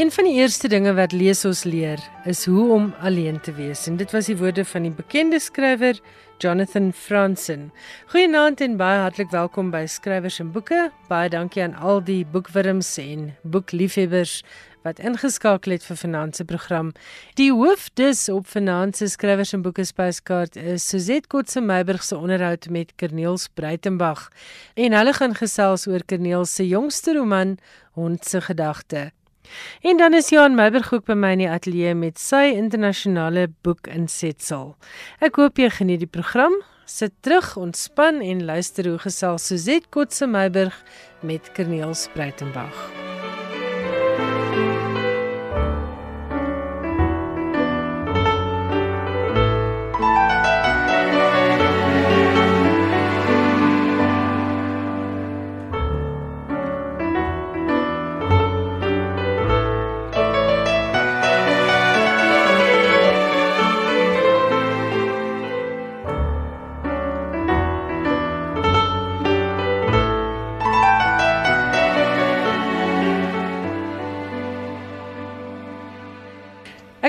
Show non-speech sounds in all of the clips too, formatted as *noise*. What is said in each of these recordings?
Een van die eerste dinge wat lees ons leer is hoe om alleen te wees en dit was die woorde van die bekende skrywer Jonathan Franzen. Goeienaand en baie hartlik welkom by Skrywers en Boeke. Baie dankie aan al die boekwurms en boekliefhebbers wat ingeskakel het vir Finanse program. Die hoofdis op Finanse Skrywers en Boeke spyskaart is Suzette Kotse Meiburg se onderhoud met Corneels Breitenberg en hulle gaan gesels oor Corneels se jongste roman Hond se gedagte. En dan is Johan Meiberg ook by my in die ateljee met sy internasionale boek insetsel. Ek hoop jy geniet die program. Sit terug, ontspan en luister hoe gesels Suzette Kotse Meiberg met Corneel Spruitenberg.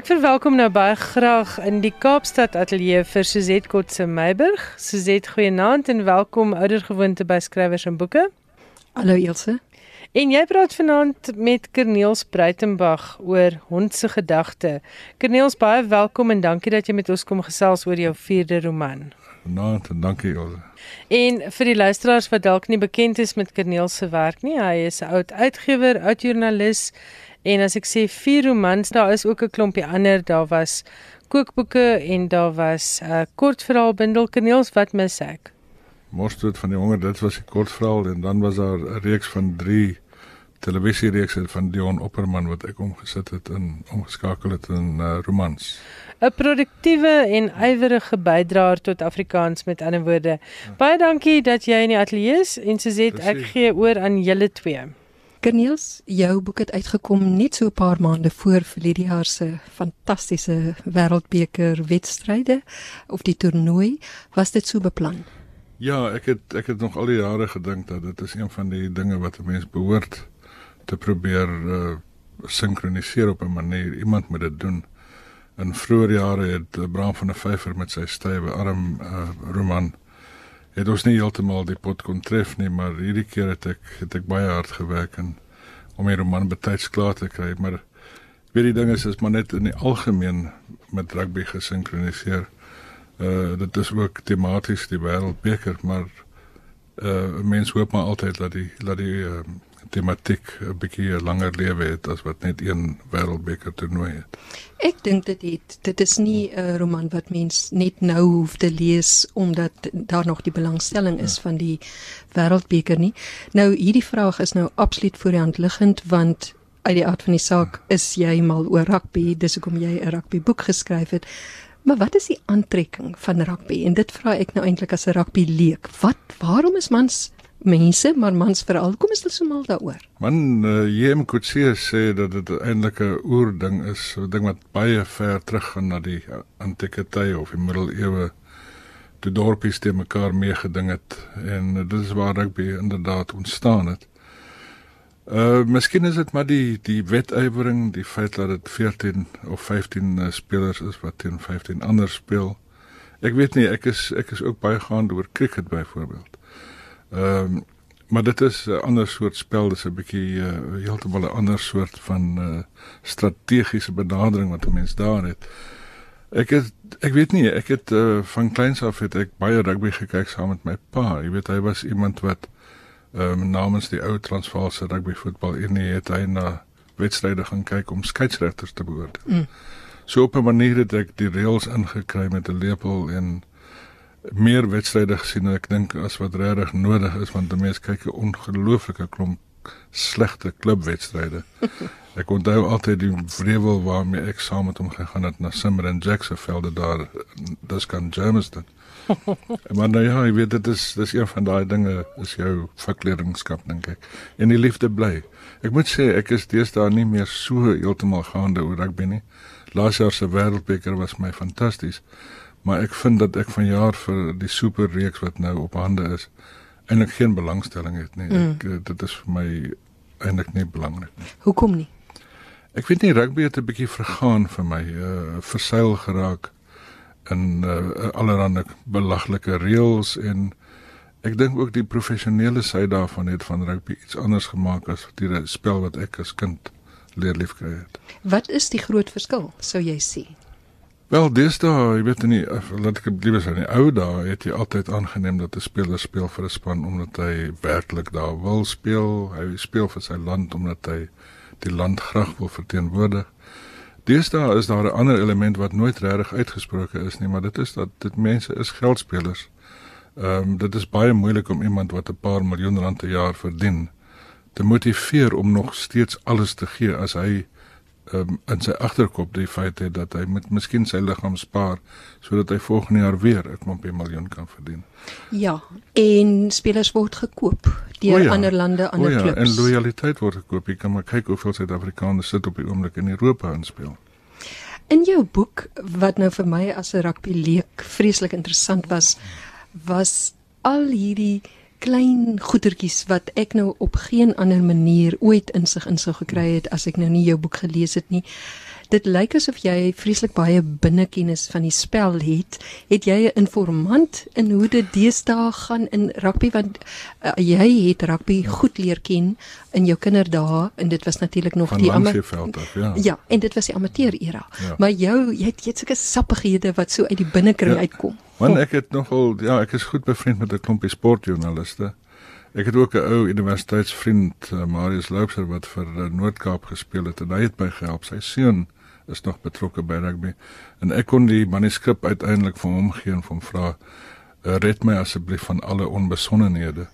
Ek verwelkom nou baie graag in die Kaapstad ateljee vir Suzette Kotse Meiburg. Suzette, goeienaand en welkom oudergewoonte by Skrywers en Boeke. Hallo Elsje. En jy praat vanaand met Corneels Breitenberg oor Hond se gedagte. Corneels, baie welkom en dankie dat jy met ons kom gesels oor jou vierde roman. Vanaand en dankie Elsje. En vir die luisteraars wat dalk nie bekend is met Corneels se werk nie, hy is 'n oud uitgewer, oud joernalis En as ek sê vier romans, daar is ook 'n klompie ander. Daar was kookboeke en daar was 'n uh, kortverhaalbundel Kaneels wat mis ek. Mosterd van die honger, dit was 'n kortverhaal en dan was daar 'n reeks van 3 televisiereekse van Dion Opperman wat ek omgesit het in omgeskakel het in uh, romans. 'n Produktiewe en ywerige bydraer tot Afrikaans met ander woorde. Ja. Baie dankie dat jy in die ateljee is en Suzet ek gee oor aan julle twee. Corneels, jou boek het uitgekom net so 'n paar maande voor verlede jaar se fantastiese Wêreldbeker wedstryde of die toernooi. Was dit so beplan? Ja, ek het ek het nog al die jare gedink dat dit is een van die dinge wat 'n mens behoort te probeer uh, sinkroniseer op 'n manier. Iemand moet dit doen. In vroeë jare het uh, Bram van der Vyver met sy stywe arm uh, roman het ons nie heeltemal die pot kon tref nie, maar hierdie keer het ek het ek baie hard gewerk en om my roman betyds klaar te kry, maar weet die ding is is maar net in die algemeen met rugby gesinkroniseer. Uh dit is ook tematies die wêreldbeker, maar uh mense hoop maar altyd dat die dat die uh tematiek 'n bietjie langer lewe het as wat net een wêreldbeker toernooi het. Ek dink dit het dit is nie 'n roman wat mens net nou hoef te lees omdat daar nog die belangstelling is ja. van die wêreldbeker nie. Nou hierdie vraag is nou absoluut voor die hand liggend want uit die aard van die saak is jy mal oor rugby, dis hoekom jy 'n rugbyboek geskryf het. Maar wat is die aantrekking van rugby? En dit vra ek nou eintlik as 'n rugby leek. Wat waarom is mans mense, maar mans veral. Kom ons sê mal daaroor. Man, uh, Jem Kutsie sê dat dit eintlik 'n oerding is, 'n ding wat baie ver terug gaan na die antieke tye of die middeleeue toe dorpies te mekaar meegeding het en uh, dit is waar rugby inderdaad ontstaan het. Uh miskien is dit maar die die wetywering, die feit dat dit 14 of 15 uh, spelers is wat teen 15 ander speel. Ek weet nie, ek is ek is ook baie gaande oor cricket byvoorbeeld. Ehm um, maar dit is 'n ander soort spel, dis 'n bietjie uh, heeltemal 'n ander soort van uh, strategiese benadering wat 'n mens daar het. Ek het ek weet nie, ek het uh, van kleins af het ek baie rugby gekyk saam met my pa. Jy weet hy was iemand wat ehm um, namens die ou Transvaalse rugby voetbal eenheid het hy na wedstryde gaan kyk om skeieregters te beoordeel. Mm. So op 'n manier het ek die reëls ingekry met 'n lepel en meer wedstryde gesien en ek dink as wat regtig nodig is want mense kyk 'n ongelooflike klomp slegte klubwedstryde. *laughs* Ek onthou altyd die vrewel waarmee ek saam met hom gegaan het na Simmer en Jackson velde daar dis kan Germiston. *laughs* maar nou ja, jy weet dit is dis een van daai dinge is jou vakleerlingskap dink ek. En die liefde bly. Ek moet sê ek is deesdae nie meer so heeltemal gaande oor rugby nie. Laas jaar se wêreldbeker was my fantasties maar ek vind dat ek vanjaar vir die superreeks wat nou op hande is eintlik geen belangstelling het nie. Mm. Ek, eh, dit is vir my eintlik nie belangrik nie. Hoekom nie? Ek weet nie rugby het 'n bietjie vergaan vir my, uh verseil geraak in uh allerlei belaglike reëls en ek dink ook die professionele sy daarvan het van rugby iets anders gemaak as die spel wat ek as kind leer liefkry het. Wat is die groot verskil, sou jy sê? Wel, daar, jy weet nie, laat ek liewer sê, in die ou dae het jy altyd aangeneem dat 'n speler speel vir 'n span omdat hy werklik daar wil speel. Hy speel vir sy land omdat hy die land graag wil verteenwoordig. Deesdae is daar 'n ander element wat nooit regtig uitgesproke is nie, maar dit is dat dit mense is geldspelers. Ehm um, dit is baie moeilik om iemand wat 'n paar miljoen rand per jaar verdien te motiveer om nog steeds alles te gee as hy um, in sy agterkop die feit het dat hy moet miskien sy liggaam spaar sodat hy volgende jaar weer 'n klompie miljoen kan verdien. Ja, en spelers word gekoop deur ja, ander lande, ander ja, klubs. En loyaliteit word gekoop. Jy kan maar kyk hoeveel Suid-Afrikaners sit op die oomblik in Europa en speel. In jou boek wat nou vir my as 'n rugby leek vreeslik interessant was, was al hierdie klein goetertjies wat ek nou op geen ander manier ooit insig in sou gekry het as ek nou nie jou boek gelees het nie. Dit lyk asof jy vreeslik baie binnekennis van die spel het. Het jy 'n informant in hoe dit deesdae gaan in rugby want uh, jy het rugby goed leer ken in jou kinderdae en dit was natuurlik nog van die amateur ja. Ja, en dit was die amateur era. Ja. Maar jou jy het jy het sulke sappighede wat so uit die binnekring ja. uitkom. Want ek het nogal ja, ek is goed bevriend met 'n klompie sportjoernaliste. Ek het ook 'n ou universiteitsvriend, uh, Marius Loubser wat vir uh, Noord-Kaap gespeel het en hy het my gehelp. Sy seun is nog betrokke by rugby en ek kon die manuskrip uiteindelik vir hom gee en hom vra uh, red my asseblief van alle onbesonnenhede.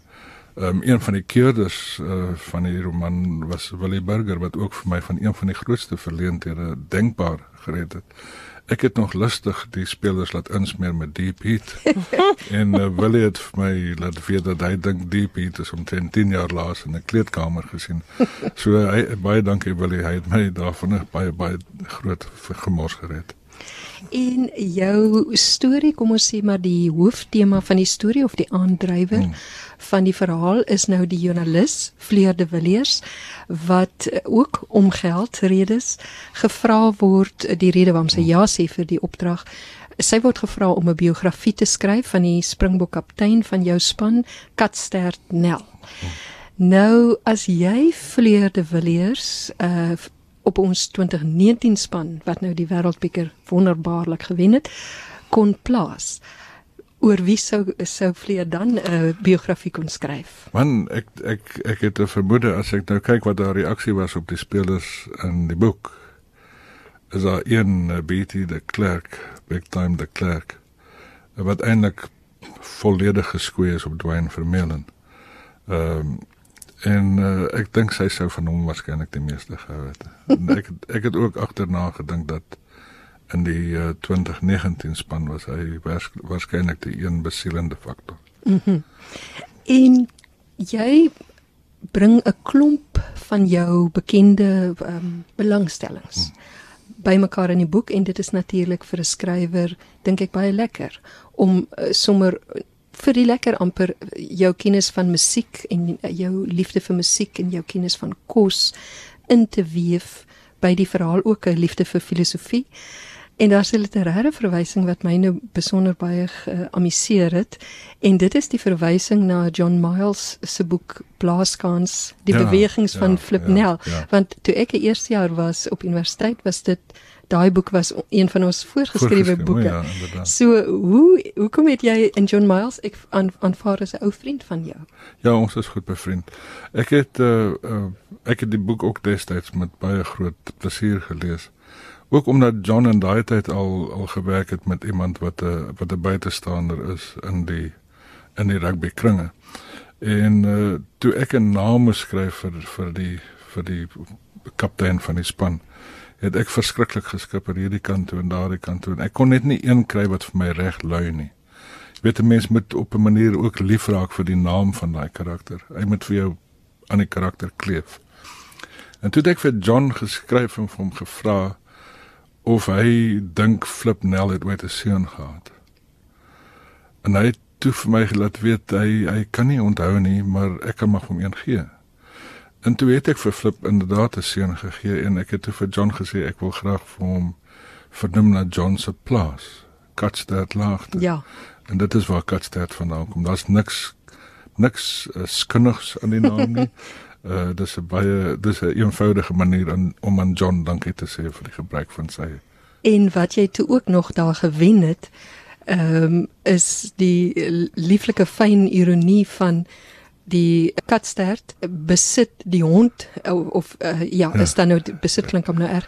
Um, een van die keerders uh, van die roman was Willie Burger wat ook vir my van een van die grootste verleenthede denkbaar gered het ek het nog lustig die spelers laat insmeer met deep heat. *laughs* en uh, Willie het vir my laat weet dat hy dink deep heat is omtrent 10 jaar laas in 'n kleedkamer gesien. *laughs* So hy baie dankie Willie, hy het my daarvan baie baie groot gemors gered. En jou storie, kom ons sê maar die hooftema van die storie of die aandrywer hmm. van die verhaal is nou die joernalis Fleur de Villiers wat ook om geld redes gevra word die rede waarom sy ja sê vir die opdrag. Sy word gevra om 'n biografie te skryf van die Springbok kaptein van jou span, Katstert Nel. Hmm. Nou as jy Fleur de Villiers uh op ons 2019 span wat nou die wêreldbeker wonderbaarlik gewen het kon plaas. Oor wie sou sou vleer dan 'n uh, biografie kon skryf? Man ek ek ek het 'n vermoede as ek nou kyk wat daar reaksie was op die spelers in die boek is daar een uh, BT de Klerk big time de Klerk wat eintlik volledig geskoei is op Dwayne Vermeulen. Ehm um, en uh, ek dink sy sou van hom waarskynlik die meeste gehou het. *laughs* ek ek het ook agterna gedink dat in die uh, 2019 span was hy waars, waarskynlik die een besielende faktor. Mm en jy bring 'n klomp van jou bekende um, belangstellings mm. bymekaar in die boek en dit is natuurlik vir 'n skrywer dink ek baie lekker om uh, sommer vir die lekker amper jou kennis van musiek en jou liefde vir musiek en jou kennis van kos in te weef by die verhaal ook 'n liefde vir filosofie. En daar's 'n literêre verwysing wat my nou besonder baie geamuseer het en dit is die verwysing na John Miles se boek Blaaskans, die ja, bewegings ja, van Flipnel, ja, ja. want toe ek 'n eerste jaar was op universiteit was dit daai boek was een van ons voorgeskrewe boeke. Ja, so hoe hoekom het jy in John Miles ek aanvaar as 'n ou vriend van jou? Ja, ons is goed bevriend. Ek het uh, uh ek het die boek ook destyds met baie groot plesier gelees. Ook omdat John in daai tyd al al gewerk het met iemand wat 'n uh, wat 'n buitestander is in die in die rugby kringe. En uh toe ek 'n naam skryf vir vir die vir die kaptein van die span het ek verskriklik geskip aan hierdie kant toe en daardie kant toe en ek kon net nie een kry wat vir my reg lui nie. Jy weet 'n mens moet op 'n manier ook lief raak vir die naam van daai karakter. Hy moet vir jou aan die karakter kleef. En toe het ek vir John geskryf en hom gevra of hy dink Flip Nell het ooit 'n seun gehad. En hy het toe vir my gelaat weet hy hy kan nie onthou nie, maar ek kan maar hom een gee. En toe het ek vir Flip inderdaad 'n seun gegee en ek het toe vir John gesê ek wil graag vir hom vernoem na John se plaas, Katstad Laagte. Ja. En dit is waar Katstad vandaan kom. Daar's niks niks uh, skinnigs aan die naam nie. Uh *laughs* dis 'n baie dis 'n een eenvoudige manier aan, om aan John dankie te sê vir die gebruik van sy. En wat jy toe ook nog daar gewen het, ehm um, is die lieflike fyn ironie van die katstert besit die hond of, of uh, ja, ja, is dan nou besit klink hom nou erg.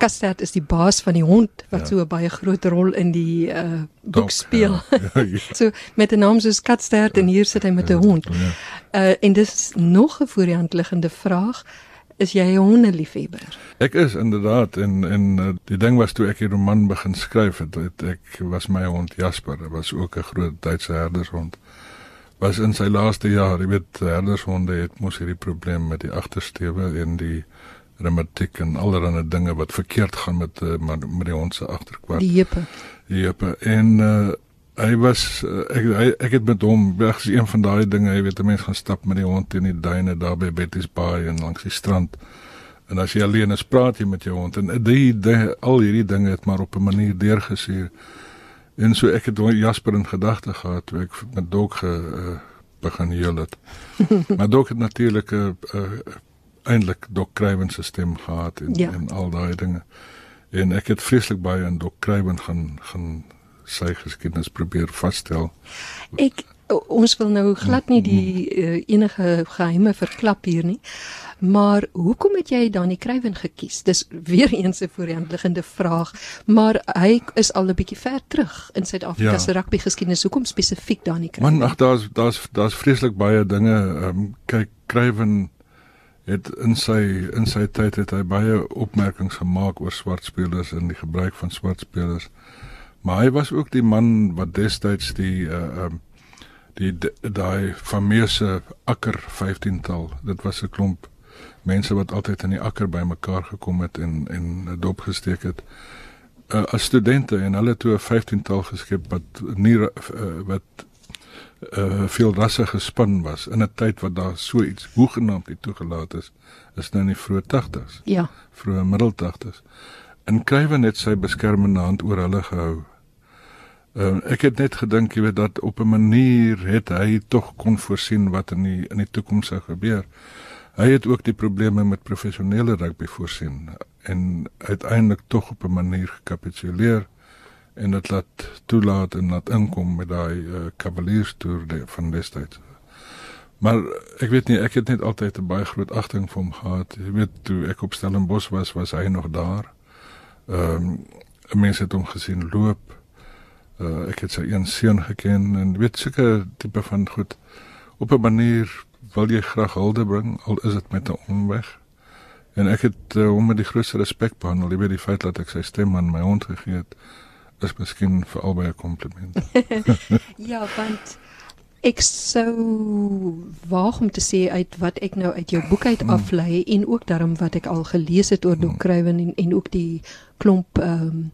Katstert is die baas van die hond wat ja. so 'n baie groot rol in die uh, boek speel. Ja. Ja, ja. *laughs* so met 'n naam soos Katstert en hier sit hy met 'n ja, hond. Ja. Uh, en dis nog 'n voor die hand liggende vraag. Is jy 'n hondeliefhebber? Ek is inderdaad en en die ding was toe ek die roman begin skryf het, het ek was my hond Jasper, was ook 'n groot Duitse herdershond was in sy laaste jaar, jy weet, herdershonde het mos hierdie probleem met die agtersteewe en die reumatiek en allerlei dinge wat verkeerd gaan met uh, met die hond se agterkwart. Die heupe. Die heupe en uh, hy was ek hy, ek het met hom regs een van daai dinge, jy weet, 'n mens gaan stap met die hond in die duine daar by Betty's Bay en langs die strand. En as jy alleen is, praat jy met jou hond en die, die al hierdie dinge het maar op 'n manier deurgesuur. En so ek het Jasper in gedagte gehad toe ek met Dok ge uh, begin heel het. *laughs* maar Dok het natuurlik 'n uh, uh, eintlik Dok Kruiven se stem gehad en ja. en al daai dinge. En ek het vreeslik baie in Dok Kruiven gaan gaan sy geskiedenis probeer vasstel. Ek ons wil nou glad nie die uh, enige geheime verklap hier nie. Maar hoekom het jy dan die Kruiven gekies? Dis weer eens 'n voorhandliggende vraag, maar hy is al 'n bietjie ver terug in Suid-Afrika ja. se rugby geskiedenis. Hoekom spesifiek dan die Kruiven? Man, ag daar's daar's daar's vreeslik baie dinge. Ehm um, kyk, Kruiven het in sy in sy tyd het hy baie opmerkings gemaak oor swart spelers en die gebruik van swart spelers. Maar hy was ook die man wat destyds die uh ehm um, die daai fameuse akker 15tal. Dit was 'n klomp mense wat altyd in die akker bymekaar gekom het en en dop gesteek het. Uh, as studente en hulle toe 'n 15tal geskep wat nie uh, wat uh veel rasse gespan was in 'n tyd wat daar so iets hoegenaamd nie toegelaat is is nou in die vroeë 80s. Ja. Vroeë middel 80s. En Kruiven het sy beskermende hand oor hulle gehou. Uh, ek het net gedink jy weet dat op 'n manier het hy tog kon voorsien wat in die in die toekoms sou gebeur. Hy het ook die probleme met professionele rugby voorsien en uiteindelik tog op 'n manier gekapituleer en dit laat toelaat en laat inkom met daai uh, Cavaliers toer de, van destyds. Maar ek weet nie, ek het net altyd 'n baie groot agting vir hom gehad. Jy weet toe ek op Stellenbosch was, was hy nog daar. Ehm um, mense het hom gesien loop. Uh, ek het sy een seun geken en weet seker tipe van goed op 'n manier wil jy graag hulde bring al is dit met 'n omweg. En ek het uh, hom met die grootste respek behandel, oor die feit dat ek sy stem aan my hond gegee het. Is miskien vir albei 'n kompliment. *laughs* *laughs* ja, want ek sou waag om te sê uit wat ek nou uit jou boek uit hmm. aflei mm. en ook daarom wat ek al gelees het oor Doc Kruiven mm. en en ook die klomp ehm um,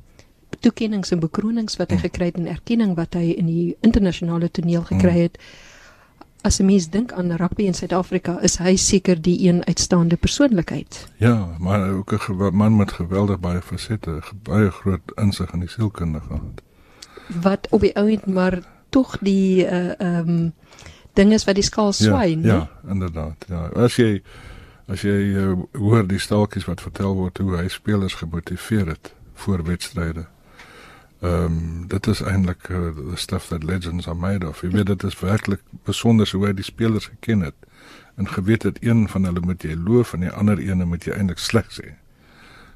toekennings en bekronings wat hy gekry het en erkenning wat hy in die internasionale toneel gekry het. As 'n mens dink aan rugby in Suid-Afrika, is hy seker die een uitstaande persoonlikheid. Ja, maar ook 'n man met geweldig baie fasette, baie groot insig in die sielkunde gehad. Wat op die ouend maar tog die uh ehm um, ding is wat die skaal swai, ja, ja, inderdaad. Ja, as jy as jy uh, hoor die staaltjies wat vertel word hoe hy spelers gemotiveer het voor wedstryde Ehm um, dit is eintlik uh, the stuff that legends are made of. Jy weet dit is werklik besonder hoe hy die spelers geken het en geweet het een van hulle moet jy loof en die ander ene moet jy eintlik sleg sê.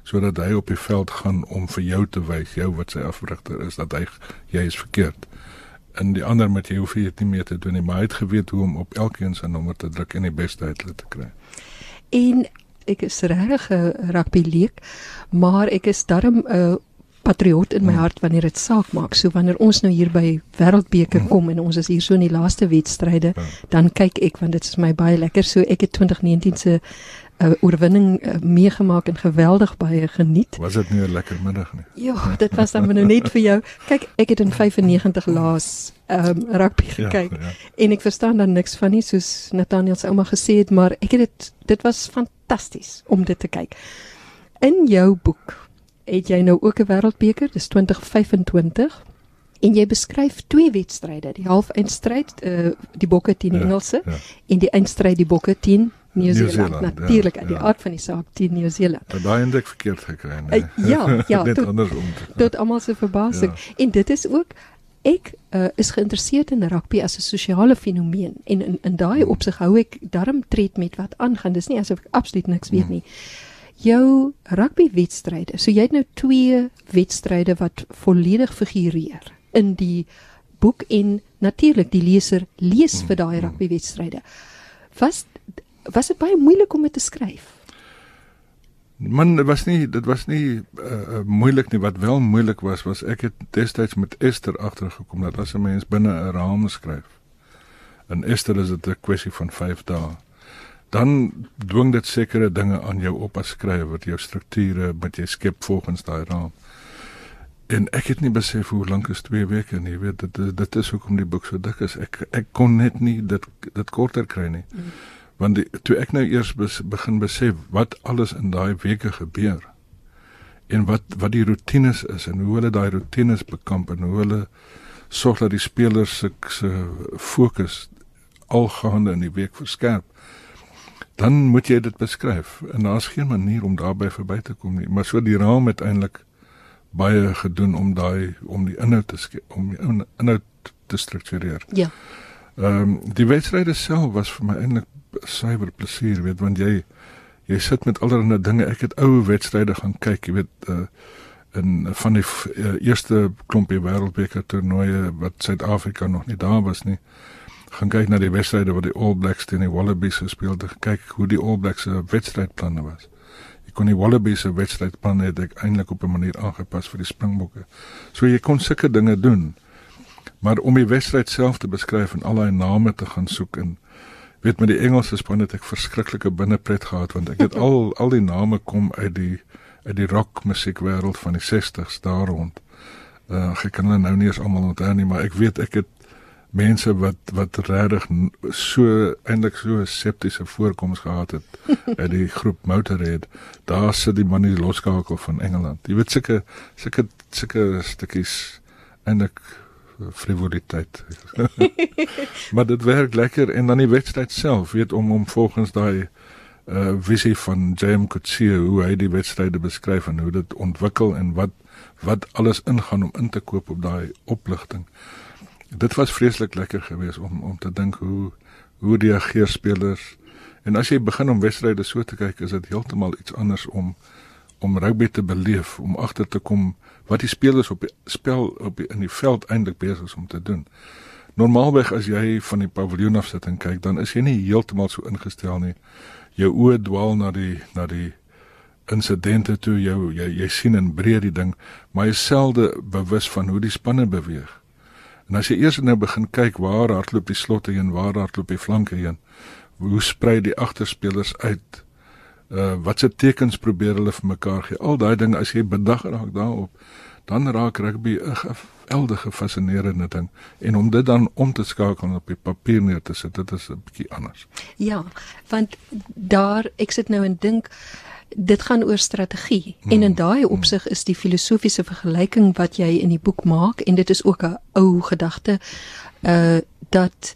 Sodat hy op die veld gaan om vir jou te wys, jou wat sy afrigter is, dat hy jy is verkeerd. En die ander moet jy hoef jy dit nie meer te doen nie, maar hy het geweet hoe om op elkeen se nommer te druk en die beste uit te kry. En ek is regtig 'n rugby leek, maar ek is darm 'n uh, patriot in my hart wanneer dit saak maak. So wanneer ons nou hier by Wêreldbeker kom en ons is hier so in die laaste wedstryde, dan kyk ek want dit is my baie lekker. So ek het 2019 se uh, oorwinning uh, meegemaak en geweldig baie geniet. Was dit nie 'n lekker middag nie? Ja, dit was dan nou net vir jou. Kyk, ek het in 95 laas ehm um, rugby gekyk. Ja, ja. En ek verstaan dan niks van nie soos Nathaniel se ouma gesê het, maar ek het dit dit was fantasties om dit te kyk. In jou boek het jy nou ook 'n wêreldbeker, dis 2025 en jy beskryf twee wedstryde, die halfeindstryd, uh, die Bokke teen die ja, Engelse ja. en die eindstryd die Bokke teen Nieu-Seeland natuurlik uit ja, die ja. aard van die saak teen Nieu-Seeland. Maar daai het ek verkeerd gekry, nee. Uh, ja, ja, *laughs* tot, andersom. Tot almal se verbasing. Ja. En dit is ook ek uh, is geïnteresseerd in rugby as 'n sosiale fenomeen en in in daai hmm. opsig hou ek darm tred met wat aangaan. Dis nie asof ek absoluut niks weet hmm. Jou rugby wedstryde. So jy het nou twee wedstryde wat volledig figureer in die boek en natuurlik die leser lees vir daai hmm. rugby wedstryde. Was was dit baie moeilik om dit te skryf? Man, dit was nie dit was nie uh, moeilik nie. Wat wel moeilik was was ek het destyds met Esther agtergekom dat as 'n mens binne 'n raam skryf. En Esther is dit 'n kwessie van 5 dae. Dan dwing dit sekere dinge aan jou op as skrywer, jou strukture wat jy skep volgens daai raam. En ek het nie besef hoe lank is 2 weke nie. Jy weet dit dit is hoekom die boek so dik is. Ek ek kon net nie dit dit korter kry nie. Mm want die, toe ek nou eers bes, begin besef wat alles in daai weke gebeur en wat wat die rotines is en hoe hulle daai rotines bekamp en hoe hulle sorg dat die spelers se se fokus algaande in die week verskerp dan moet jy dit beskryf. En daar's geen manier om daarby verby te kom nie. Maar so die raam uiteindelik baie gedoen om daai om die inhoud te om die inhoud te struktureer. Ja. Ehm um, die wedstryd self was vir my eintlik suiwer plesier weet want jy jy sit met allerlei dinge. Ek het ou wedstryde gaan kyk jy weet uh, in van die uh, eerste klompie wêreldbeker toernooie wat Suid-Afrika nog nie daar was nie gaan kyk na die wedstryde wat die All Blacks teen die Wallabies gespeel het. Kyk hoe die All Blacks se wedstrydplanne was. Ek kon die Wallabies se wedstrydplanne het ek eintlik op 'n manier aangepas vir die Springbokke. So jy kon sulke dinge doen. Maar om die wedstryd self te beskryf en al daai name te gaan soek en weet met die Engelse span het ek verskriklike binnepret gehad want ek het al *laughs* al die name kom uit die uit die rock musiekwêreld van die 60s daar rond. Uh ek kan hulle nou nie eens almal onthou nie, maar ek weet ek het mense wat wat regtig so eintlik so septiese voorkoms gehad het *laughs* uit die groep Motorhead. Daar sit die man die loskakel van Engeland. Jy weet sulke sulke sulke stukkies eintlik frivoliteit. *laughs* maar dit werk lekker en dan die wedstryd self, weet om om volgens daai uh visie van James Coetzee hoe hy die wedstryde beskryf en hoe dit ontwikkel en wat wat alles ingaan om in te koop op daai opligting. Dit was vreeslik lekker geweest om om te dink hoe hoe reageer spelers en as jy begin om wedstryde so te kyk is dit heeltemal iets anders om om rugby te beleef, om agter te kom wat die spelers op die spel op die, in die veld eintlik besig is om te doen. Normaalweg as jy van die paviljoen af sit en kyk, dan is jy nie heeltemal so ingestel nie. Jou oë dwaal na die na die insidente toe jou jy jy sien in breed die ding, maar jy selde bewus van hoe die spanne beweeg. En as jy eers nou begin kyk waar hardloop die slotte en waar hardloop die flanke heen, hoe sprei die agterspelers uit? uh wat se tekens probeer hulle vir mekaar gee. Al daai dinge as jy bedag raak daarop, dan raak rugby 'n geweldige fascinerende ding en om dit dan om te skakel op die papier neer te sit, dit is 'n bietjie anders. Ja, want daar ek sit nou en dink dit gaan oor strategie. Hmm. en in daai hmm. opsig is die filosofiese vergelyking wat jy in die boek maak en dit is ook 'n ou gedagte uh dat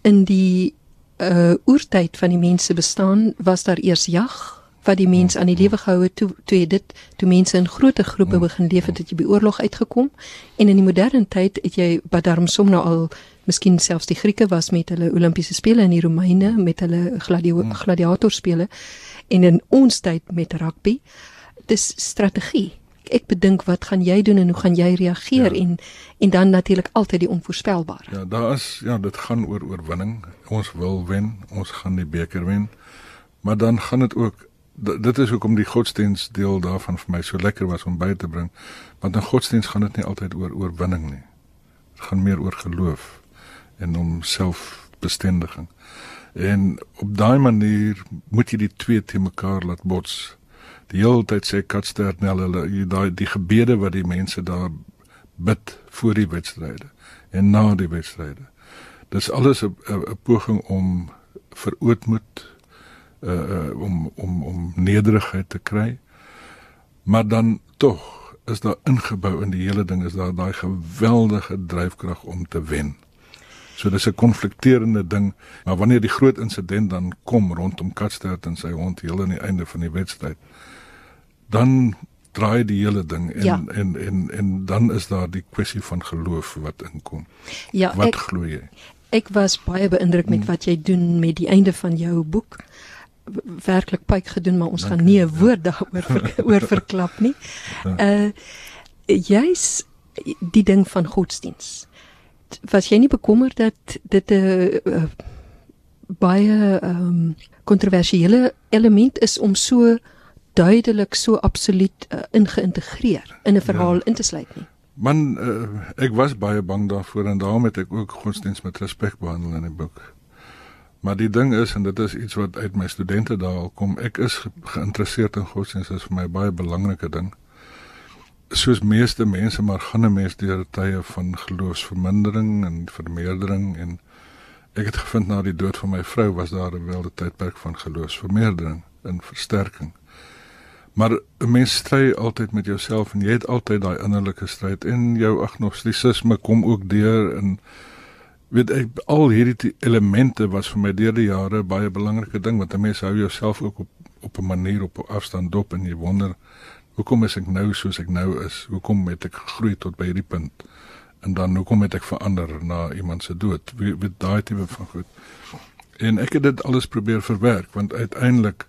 in die uh oertyd van die mense bestaan was daar eers jag wat die mens aan die lewe gehou het toe toe dit toe mense in groter groepe begin leef het het jy by oorlog uitgekom. En in die moderne tyd het jy wat daarom som nou al miskien selfs die Grieke was met hulle Olimpiese spele en die Romeine met hulle gladio gladiator spele en in ons tyd met rugby dis strategie ek bedink wat gaan jy doen en hoe gaan jy reageer ja. en en dan natuurlik altyd die onvoorspelbare. Ja, daar is ja, dit gaan oor oorwinning. Ons wil wen, ons gaan die beker wen. Maar dan gaan dit ook dit is hoekom die godsdiens deel daarvan vir my so lekker was om by te bring. Want in godsdiens gaan dit nie altyd oor oorwinning nie. Dit gaan meer oor geloof en om selfbestendiging. En op daai manier moet jy die twee te mekaar laat bots. Die hele tyd sê Katsternel hulle daai die gebede wat die mense daar bid voor die wedstryde en na die wedstryde. Dis alles 'n poging om verootmoed uh, om om om nederigheid te kry. Maar dan tog is daar ingebou in die hele ding is daar daai geweldige dryfkrag om te wen. So dis 'n konflikterende ding, maar wanneer die groot insident dan kom rondom Katstert en sy hond heel aan die einde van die wedstryd, dan draai die hele ding en, ja. en en en dan is daar die kwessie van geloof wat inkom. Ja, wat glo jy? Ek was baie beïndruk met hmm. wat jy doen met die einde van jou boek werklik pyk gedoen maar ons Dank gaan nie 'n woord daaroor ver, *laughs* oor verklap nie. Uh jy's die ding van godsdiens. Was jy nie bekommerd dat dit 'n uh, baie ehm um, kontroversiële element is om so duidelik so absoluut uh, ingeïntegreer in 'n verhaal ja. in te sluit nie? Man uh, ek was baie bang daarvoor en daarom het ek ook godsdiens met respek behandel in die boek. Maar die ding is en dit is iets wat uit my studente daar al kom. Ek is ge geïnteresseerd in godsdienst, dit is vir my baie belangrike ding. Soos meeste mense maar gaan 'n mens deur tye van geloofsvermindering en vermeerdering en ek het gevind na die dood van my vrou was daar 'n wilde tydperk van geloofsvermeerdering en versterking. Maar 'n mens stry altyd met jouself en jy het altyd daai innerlike stryd en jou agnostisisme kom ook deur en weet ek al hierdie elemente was vir my deur die jare baie belangrike ding want 'n mens hou jouself ook op op 'n manier op 'n afstand dop en jy wonder hoekom is ek nou soos ek nou is? Hoekom het ek gegroei tot by hierdie punt? En dan hoekom het ek verander na iemand se dood? Weet, weet daai tipe van goed. En ek het dit alles probeer verwerk want uiteindelik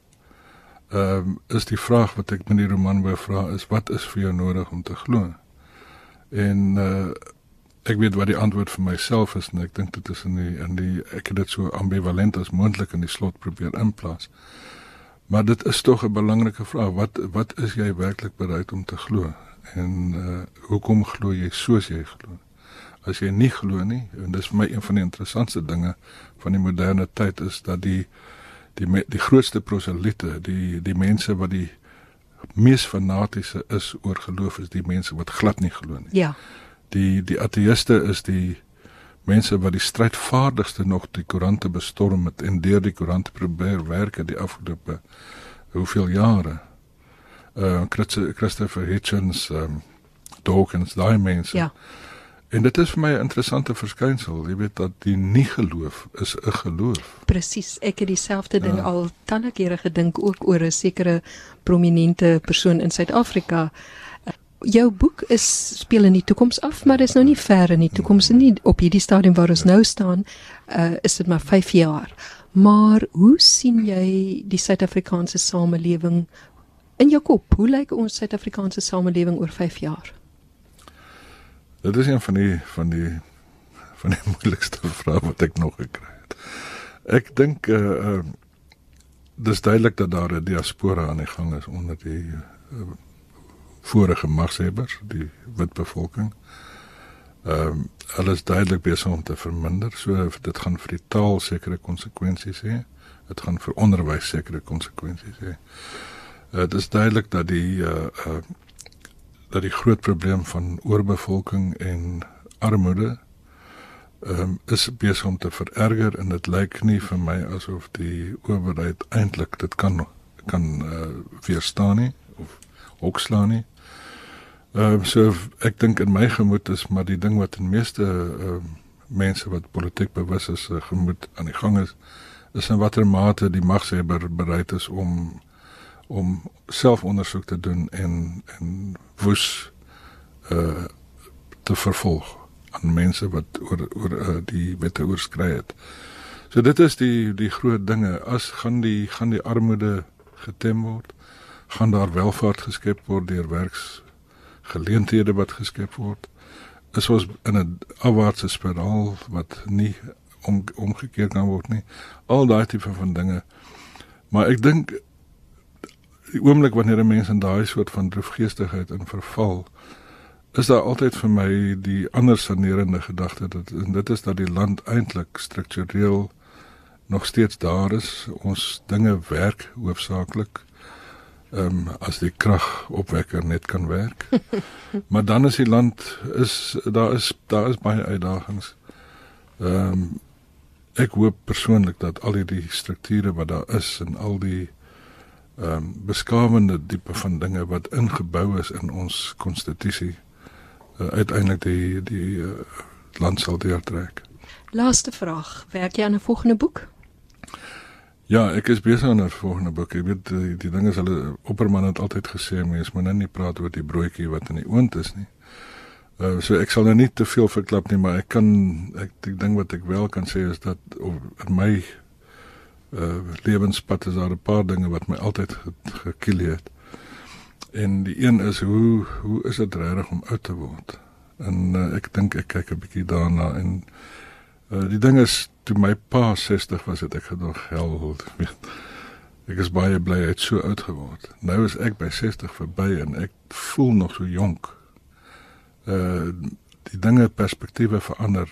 ehm um, is die vraag wat ek die roman wou vra is wat is vir jou nodig om te glo? En uh ek weet wat die antwoord vir myself is en ek dink dit is in die in die ek het dit so ambivalent as moontlik in die slot probeer inplaas. Maar dit is tog 'n belangrike vraag. Wat wat is jy werklik bereid om te glo? En uh hoekom glo jy soos jy glo? As jy nie glo nie, en dis vir my een van die interessantste dinge van die moderne tyd is dat die die die grootste proselite, die die mense wat die mees fanatiese is oor geloof is die mense wat glad nie glo nie. Ja die die ateëste is die mense wat die strydvaardigste nog die koerante bestorm het en deur die koerante probeer werk het die afgelope hoeveel jare. Uh Christopher Hitchens, um, Dawkins, daai mense. Ja. En dit is vir my 'n interessante verskynsel, jy weet dat die nie geloof is 'n geloof. Presies, ek het dieselfde ding ja. al talle kere gedink ook oor 'n sekere prominente persoon in Suid-Afrika jou boek is speel in die toekoms af, maar dis nou nie ver in die toekoms nie. Op hierdie stadium waar ons nou staan, uh, is dit maar 5 jaar. Maar hoe sien jy die Suid-Afrikaanse samelewing in jou kop? Hoe lyk ons Suid-Afrikaanse samelewing oor 5 jaar? Dit is een van die van die van die *laughs* moeilikste vrae wat ek nog gekry het. Ek dink uh uh dis duidelik dat daar 'n diaspora aan die gang is onder die uh, vorige magshebbers, die wit bevolking. Ehm um, alles duidelik besig om te verminder. So dit gaan vir die taal sekere konsekwensies hê. Dit gaan vir onderwys sekere konsekwensies hê. Uh, dit is duidelik dat die uh uh dat die groot probleem van oorbevolking en armoede ehm um, is besig om te vererger en dit lyk nie vir my asof die owerheid eintlik dit kan kan uh, weerstaan nie of hoekslaan nie. Ehm uh, so ek dink in my gemoed is maar die ding wat in meeste ehm uh, mense wat politiek bewus is uh, gemoed aan die gang is is in watter mate die magshebber bereid is om om selfondersoek te doen en en woes uh te vervolg aan mense wat oor oor uh, die wette oorskry het. So dit is die die groot dinge as gaan die gaan die armoede getem word, gaan daar welvaart geskep word deur werks geleenthede wat geskep word. Is ons in 'n afwaartse spiraal wat nie om omgekeer kan word nie. Al daai tipe van dinge. Maar ek dink die oomblik wanneer 'n mens in daai soort van droefgeestigheid in verval, is daar altyd vir my die ander sanerende gedagte dat en dit is dat die land eintlik struktureel nog steeds daar is. Ons dinge werk hoofsaaklik ehm um, as die kragopwekker net kan werk. *laughs* maar dan is die land is daar is daar is baie uitdagings. Ehm um, ek hoop persoonlik dat al die strukture wat daar is en al die ehm um, beskawende diepe van dinge wat ingebou is in ons konstitusie uh, uiteindelik die die uh, land sal deurtrek. Laaste vraag, werk jy aan 'n volgende boek? Ja, ek is besig aan 'n volgende boek. Ek weet die, die dinge is hulle opperman het altyd gesê mense moet nou nie praat oor die broodjie wat in die oond is nie. Uh, so ek sal nou nie te veel verklap nie, maar ek kan ek die ding wat ek wel kan sê is dat in my uh lewenspad is daar 'n paar dinge wat my altyd gekiel het. En die een is hoe hoe is dit regtig om oud te word? En uh, ek dink ek kyk 'n bietjie daarna en uh, die ding is toe my pa 60 was het ek gedog hel *laughs* weet. Ek is baie bly hy het so oud geword. Nou is ek by 60 verby en ek voel nog so jonk. Uh die dinge perspektiewe verander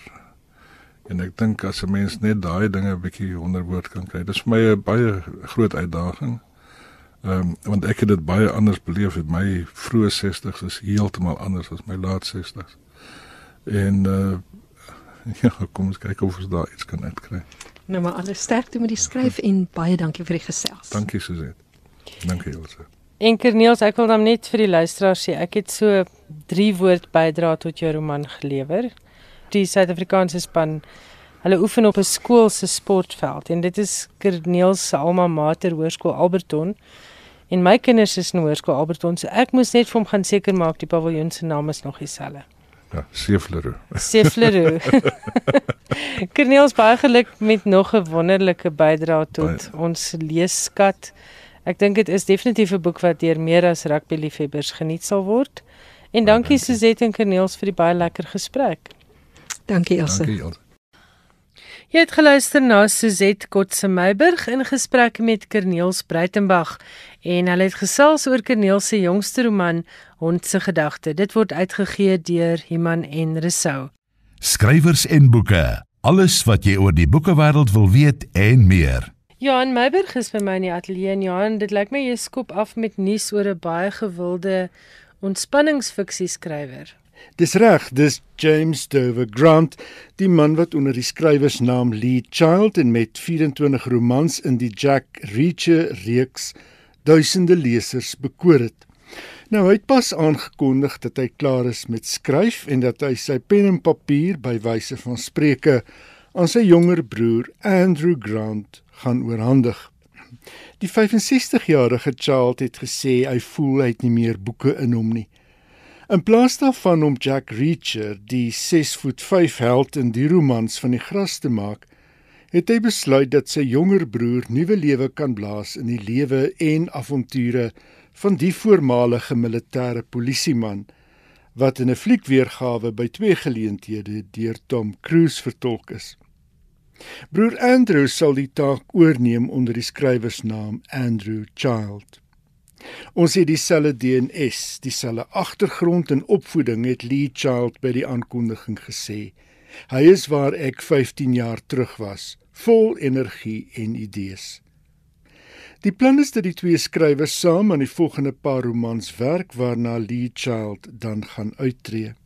En ek dink as 'n mens net daai dinge 'n bietjie onder woord kan kry, dis vir my 'n baie groot uitdaging. Ehm um, want ek het dit baie anders beleef. Het my vroeë 60's is heeltemal anders as my laat 60's. En uh *laughs* ja, kom ons kyk of ons daar iets kan uitkry. Nou maar alles sterkte met die skryf en baie dankie vir die gesels. Dankie Suzette. Dankie Elsə. En Kerniels, ek wil dan net vir die luisteraars sê, ek het so 3 woord bydra tot jou roman gelewer die Suid-Afrikaanse span hulle oefen op 'n skool se sportveld en dit is Kerneels se alma mater Hoërskool Alberton. En my kinders is in Hoërskool Alberton, so ek moes net vir hom gaan seker maak die paviljoen se naam is nog dieselfde. Ja, Seefleru. Seefleru. *laughs* Kerneels baie geluk met nog 'n wonderlike bydrae tot baie. ons leesskat. Ek dink dit is definitief 'n boek wat deur meer as rugby liefhebbers geniet sal word. En dankie Suzette en Kerneels vir die baie lekker gesprek. Dankie Elsə. Dankie Elsə. Jy het geluister na Suzette Kotse Meiburg in gesprek met Kerniels Breitenberg en hulle het gesels oor Kerniels se jongste roman Hond se gedagte. Dit word uitgegee deur Iman en Resou. Skrywers en boeke. Alles wat jy oor die boekewêreld wil weet en meer. Johan Meiburg is by my in die ateljee en Johan, dit lyk my jy skop af met nuus oor 'n baie gewilde ontspanningsfiksie skrywer. Dis reg, dis James Dover Grant, die man wat onder die skrywersnaam Lee Child en met 24 romans in die Jack Reacher reeks duisende lesers bekoor het. Nou hy het pas aangekondig dat hy klaar is met skryf en dat hy sy pen en papier by wyse van spreuke aan sy jonger broer Andrew Grant gaan oorhandig. Die 65-jarige Child het gesê hy voel hy het nie meer boeke in hom nie. In plaas daarvan om Jack Reacher, die 6 voet 5 held in die romans van die gras te maak, het hy besluit dat sy jonger broer nuwe lewe kan blaas in die lewe en avonture van die voormalige militêre polisieman wat in 'n fliekweergawe by twee geleenthede deur Tom Cruise vertolk is. Broer Andrew sal die taak oorneem onder die skrywersnaam Andrew Child. Ons het dieselfde DNS, dieselfde agtergrond en opvoeding het Lee Child by die aankondiging gesê. Hy is waar ek 15 jaar terug was, vol energie en idees. Die plan is dat die twee skrywers saam aan die volgende paar romans werk waarna Lee Child dan gaan uittreë.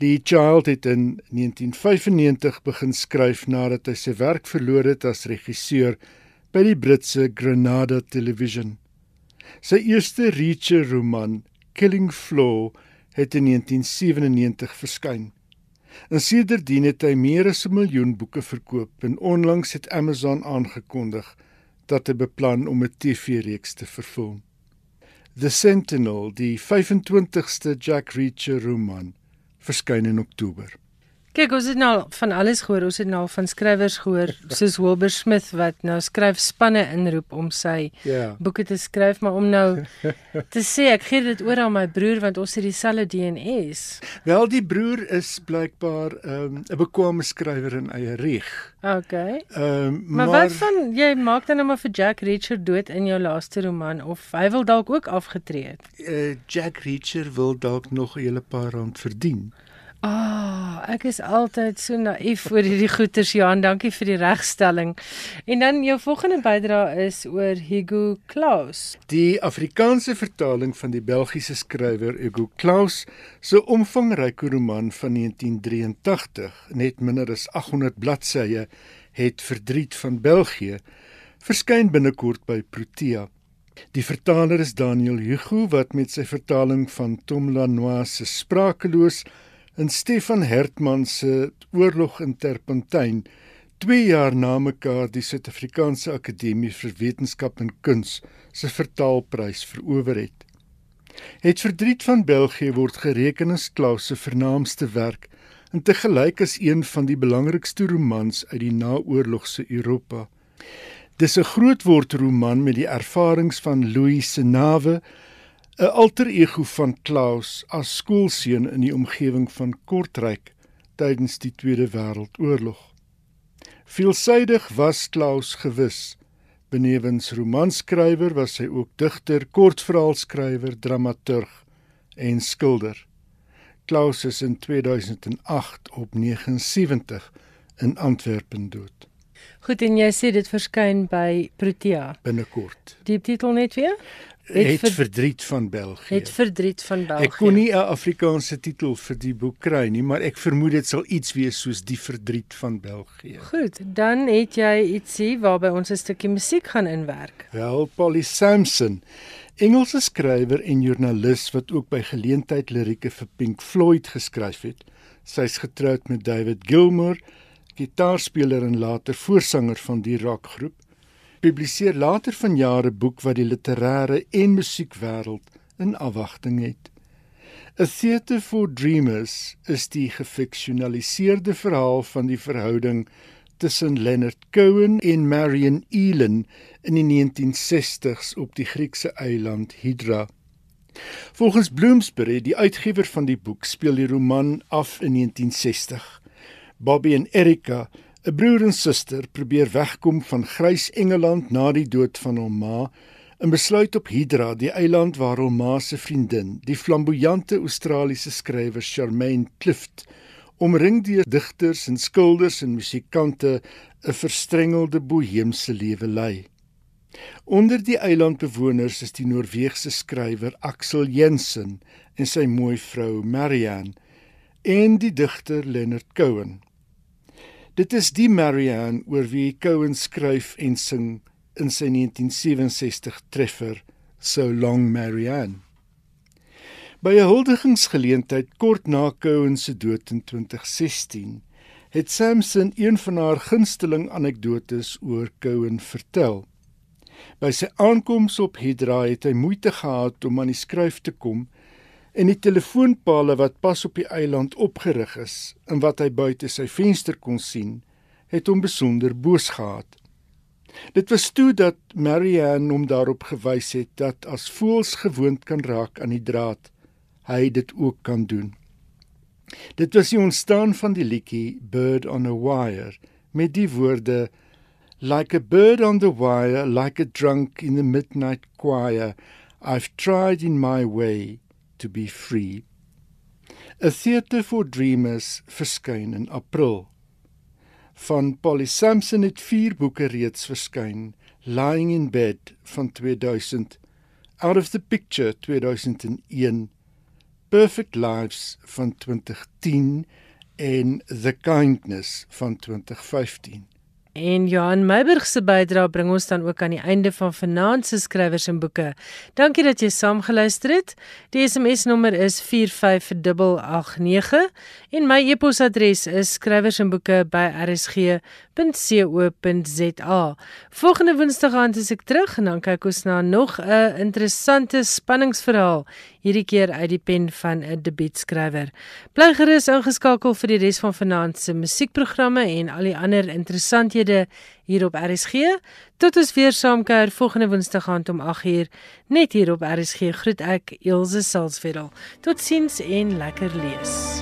Lee Child het in 1995 begin skryf nadat hy sy werk verloor het as regisseur by die Britse Granada Television. Sy eerste Reacher roman, Killing Floor, het in 1997 verskyn. En sedertdien het hy meer as 'n miljoen boeke verkoop en onlangs het Amazon aangekondig dat hy beplan om 'n TV-reeks te vervul. The Sentinel, die 25ste Jack Reacher roman, verskyn in Oktober. Kyk, ons het nou van alles gehoor. Ons het nou van skrywers gehoor soos Wilbur Smith wat nou skryf spanne inroep om sy Ja. boeke te skryf, maar om nou *laughs* te sê ek gee dit oor aan my broer want ons het dieselfde DNS. Wel die broer is blykbaar ehm, 'n um, bekwame skrywer in eie reg. Okay. Ehm um, Maar, maar wat van jy maak dan nou maar vir Jack Reacher dood in jou laaste roman of hy wil dalk ook afgetree het. uh, Jack Reacher wil dalk nog 'n hele paar rand verdien. Ah, oh, ek is altyd so naïef oor hierdie goeters Johan. Dankie vir die regstelling. En dan jou volgende bydrae is oor Hugo Claus. Die Afrikaanse vertaling van die Belgiese skrywer Hugo Claus se omvangryke roman van 1983, net minder as 800 bladsye, het Verdriet van België, verskyn binnekort by Protea. Die vertaler is Daniel Hugo wat met sy vertaling van Tom Lanois se Sprakeloos en Stefan Hertman se Oorlog in Terpentyn 2 jaar na mekaar die Suid-Afrikaanse Akademie vir Wetenskap en Kuns se vertaalprys verower het. Het Verdriet van België word gereken as Klaus se vernaamste werk en te gelyk as een van die belangrikste romans uit die naoorlogse Europa. Dis 'n grootword roman met die ervarings van Louis Senave, 'n alter ego van Klaus as skoolseun in die omgewing van Kortrijk tydens die Tweede Wêreldoorlog. Veelsidig was Klaus gewis. Benewens romanskrywer was hy ook digter, kortverhaalskrywer, dramaturg en skilder. Klaus is in 2008 op 79 in Antwerpen dood. Goed en jy sê dit verskyn by Protea. Binnekort. Die titel net weer? Het, het ver- verdriet van België. Het verdriet van België. Ek kon nie 'n Afrikaanse titel vir die boek kry nie, maar ek vermoed dit sal iets wees soos Die verdriet van België. Goed, dan het jy ietsie waarby ons 'n stukkie musiek gaan inwerk. Wel, Polly Sampson, Engelse skrywer en joernalis wat ook by geleentheid lirieke vir Pink Floyd geskryf het. Sy's getroud met David Gilmour, gitaarspeler en later voorsanger van die rockgroep. Publiseer later vanjaar 'n boek wat die literêre en musiekwêreld in afwagting het. A Theatre for Dreamers is die gefiksionaliseerde verhaal van die verhouding tussen Leonard Cohen en Marion Elen in die 1960s op die Griekse eiland Hydra. Volgens Bloomsbury, die uitgewer van die boek, speel die roman af in 1960. Bobby en Erika, 'n broer en suster, probeer wegkom van grys Engeland na die dood van hul ma en besluit op Hydra, die eiland waar hul ma se vriendin, die flamboyante Australiese skrywer Charmaine Clift, omring deur digters en skilders en musikante 'n verstrengelde boheemse lewe lei. Onder die eilandbewoners is die Noorse skrywer Axel Jensen en sy mooi vrou Marianne en die digter Leonard Cohen. Dit is die Marianne oor wie Cohen skryf en sing in sy 1967 treffer So Long Marianne. By 'n huldigingsgeleentheid kort na Cohen se dood in 2016 het Samson een van haar gunsteling anekdotes oor Cohen vertel. By sy aankoms op Hydra het hy moeite gehad om aan die skryf te kom en die telefoonpale wat pas op die eiland opgerig is en wat hy buite sy venster kon sien, het hom besonder boos gehad. Dit was toe dat Marianne hom daarop gewys het dat as voëls gewoond kan raak aan die draad, hy dit ook kan doen. Dit was die ontstaan van die liedjie Bird on a Wire met die woorde Like a bird on the wire, like a drunk in the midnight choir, I've tried in my way to be free. A Theatre for Dreamers verskyn in April. Van Polly Sampson het 4 boeke reeds verskyn: Lying in Bed van 2000, Out of the Picture 2001, Perfect Lives van 2010 en The Kindness van 2015. En Johan Meiburg se bydrae bring ons dan ook aan die einde van vanaand se skrywers en boeke. Dankie dat jy saamgeluister het. Die SMS nommer is 45889 en my e-posadres is skrywersenboeke@rsg.co.za. Volgende Woensdag aand is ek terug en dan kyk ons na nog 'n interessante spanningsverhaal, hierdie keer uit die pen van 'n debuutskrywer. Bly gerus ingeskakel vir die res van vanaand se musiekprogramme en al die ander interessante geleenthede hier op RSG. Tot ons weer saamkuier volgende Woensdag aand om 8uur net hier op RSG. Groet ek Elsje Salzwetel. Totsiens en lekker lees.